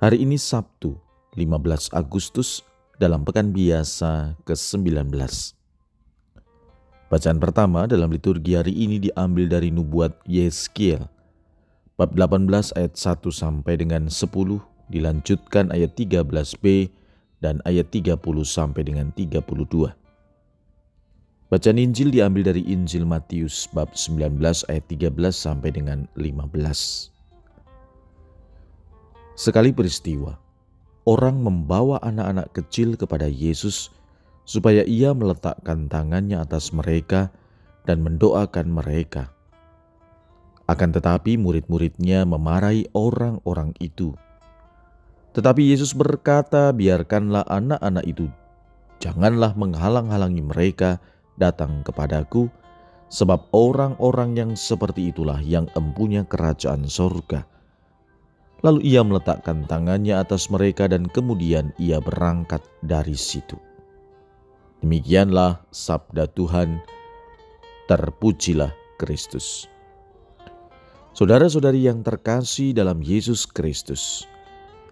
Hari ini Sabtu, 15 Agustus dalam pekan biasa ke-19. Bacaan pertama dalam liturgi hari ini diambil dari nubuat Yeskiel. Bab 18 ayat 1 sampai dengan 10 dilanjutkan ayat 13b dan ayat 30 sampai dengan 32. Bacaan Injil diambil dari Injil Matius bab 19 ayat 13 sampai dengan 15. Sekali peristiwa, orang membawa anak-anak kecil kepada Yesus supaya ia meletakkan tangannya atas mereka dan mendoakan mereka. Akan tetapi murid-muridnya memarahi orang-orang itu. Tetapi Yesus berkata, biarkanlah anak-anak itu, janganlah menghalang-halangi mereka datang kepadaku, sebab orang-orang yang seperti itulah yang empunya kerajaan sorga. Lalu ia meletakkan tangannya atas mereka dan kemudian ia berangkat dari situ. Demikianlah sabda Tuhan, terpujilah Kristus. Saudara-saudari yang terkasih dalam Yesus Kristus,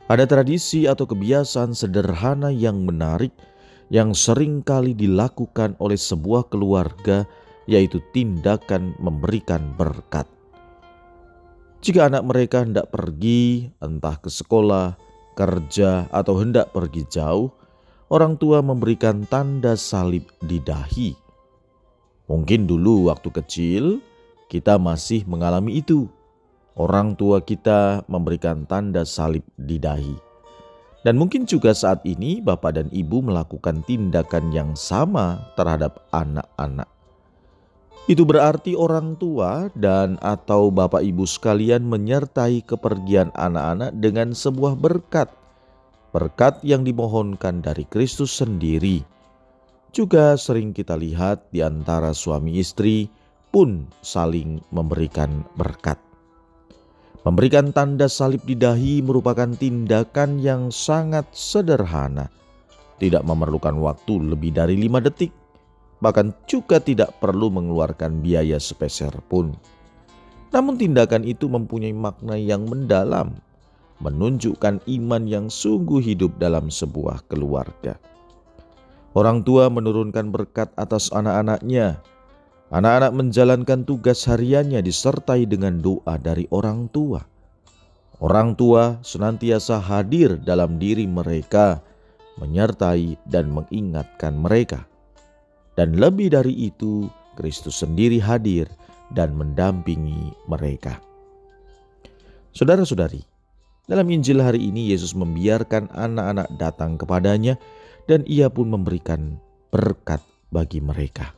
ada tradisi atau kebiasaan sederhana yang menarik yang sering kali dilakukan oleh sebuah keluarga, yaitu tindakan memberikan berkat. Jika anak mereka hendak pergi, entah ke sekolah, kerja, atau hendak pergi jauh, orang tua memberikan tanda salib di dahi. Mungkin dulu waktu kecil kita masih mengalami itu. Orang tua kita memberikan tanda salib di dahi. Dan mungkin juga saat ini bapak dan ibu melakukan tindakan yang sama terhadap anak-anak itu berarti orang tua dan atau bapak ibu sekalian menyertai kepergian anak-anak dengan sebuah berkat. Berkat yang dimohonkan dari Kristus sendiri. Juga sering kita lihat di antara suami istri pun saling memberikan berkat. Memberikan tanda salib di dahi merupakan tindakan yang sangat sederhana. Tidak memerlukan waktu lebih dari lima detik bahkan juga tidak perlu mengeluarkan biaya sepeser pun. Namun tindakan itu mempunyai makna yang mendalam, menunjukkan iman yang sungguh hidup dalam sebuah keluarga. Orang tua menurunkan berkat atas anak-anaknya. Anak-anak menjalankan tugas hariannya disertai dengan doa dari orang tua. Orang tua senantiasa hadir dalam diri mereka, menyertai dan mengingatkan mereka dan lebih dari itu, Kristus sendiri hadir dan mendampingi mereka. Saudara-saudari, dalam Injil hari ini Yesus membiarkan anak-anak datang kepadanya dan ia pun memberikan berkat bagi mereka.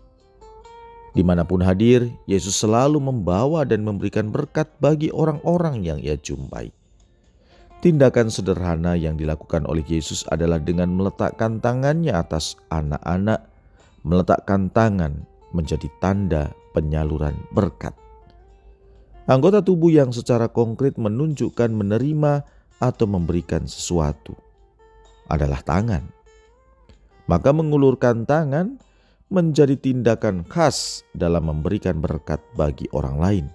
Di mana pun hadir, Yesus selalu membawa dan memberikan berkat bagi orang-orang yang ia jumpai. Tindakan sederhana yang dilakukan oleh Yesus adalah dengan meletakkan tangannya atas anak-anak meletakkan tangan menjadi tanda penyaluran berkat. Anggota tubuh yang secara konkret menunjukkan menerima atau memberikan sesuatu adalah tangan. Maka mengulurkan tangan menjadi tindakan khas dalam memberikan berkat bagi orang lain.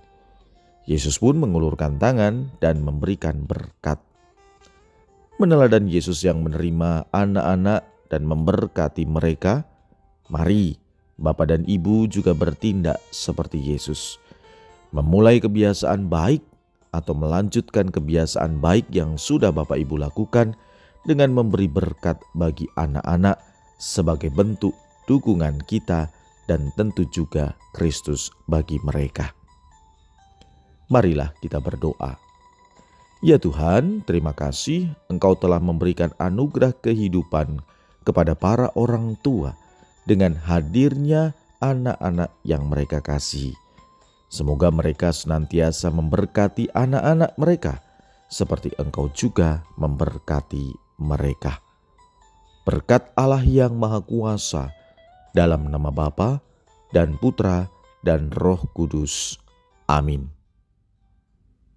Yesus pun mengulurkan tangan dan memberikan berkat. Meneladan Yesus yang menerima anak-anak dan memberkati mereka, Mari, Bapak dan Ibu juga bertindak seperti Yesus. Memulai kebiasaan baik atau melanjutkan kebiasaan baik yang sudah Bapak Ibu lakukan dengan memberi berkat bagi anak-anak sebagai bentuk dukungan kita dan tentu juga Kristus bagi mereka. Marilah kita berdoa. Ya Tuhan, terima kasih Engkau telah memberikan anugerah kehidupan kepada para orang tua dengan hadirnya anak-anak yang mereka kasih. Semoga mereka senantiasa memberkati anak-anak mereka seperti Engkau juga memberkati mereka. Berkat Allah yang Maha Kuasa, dalam nama Bapa dan Putra dan Roh Kudus. Amin.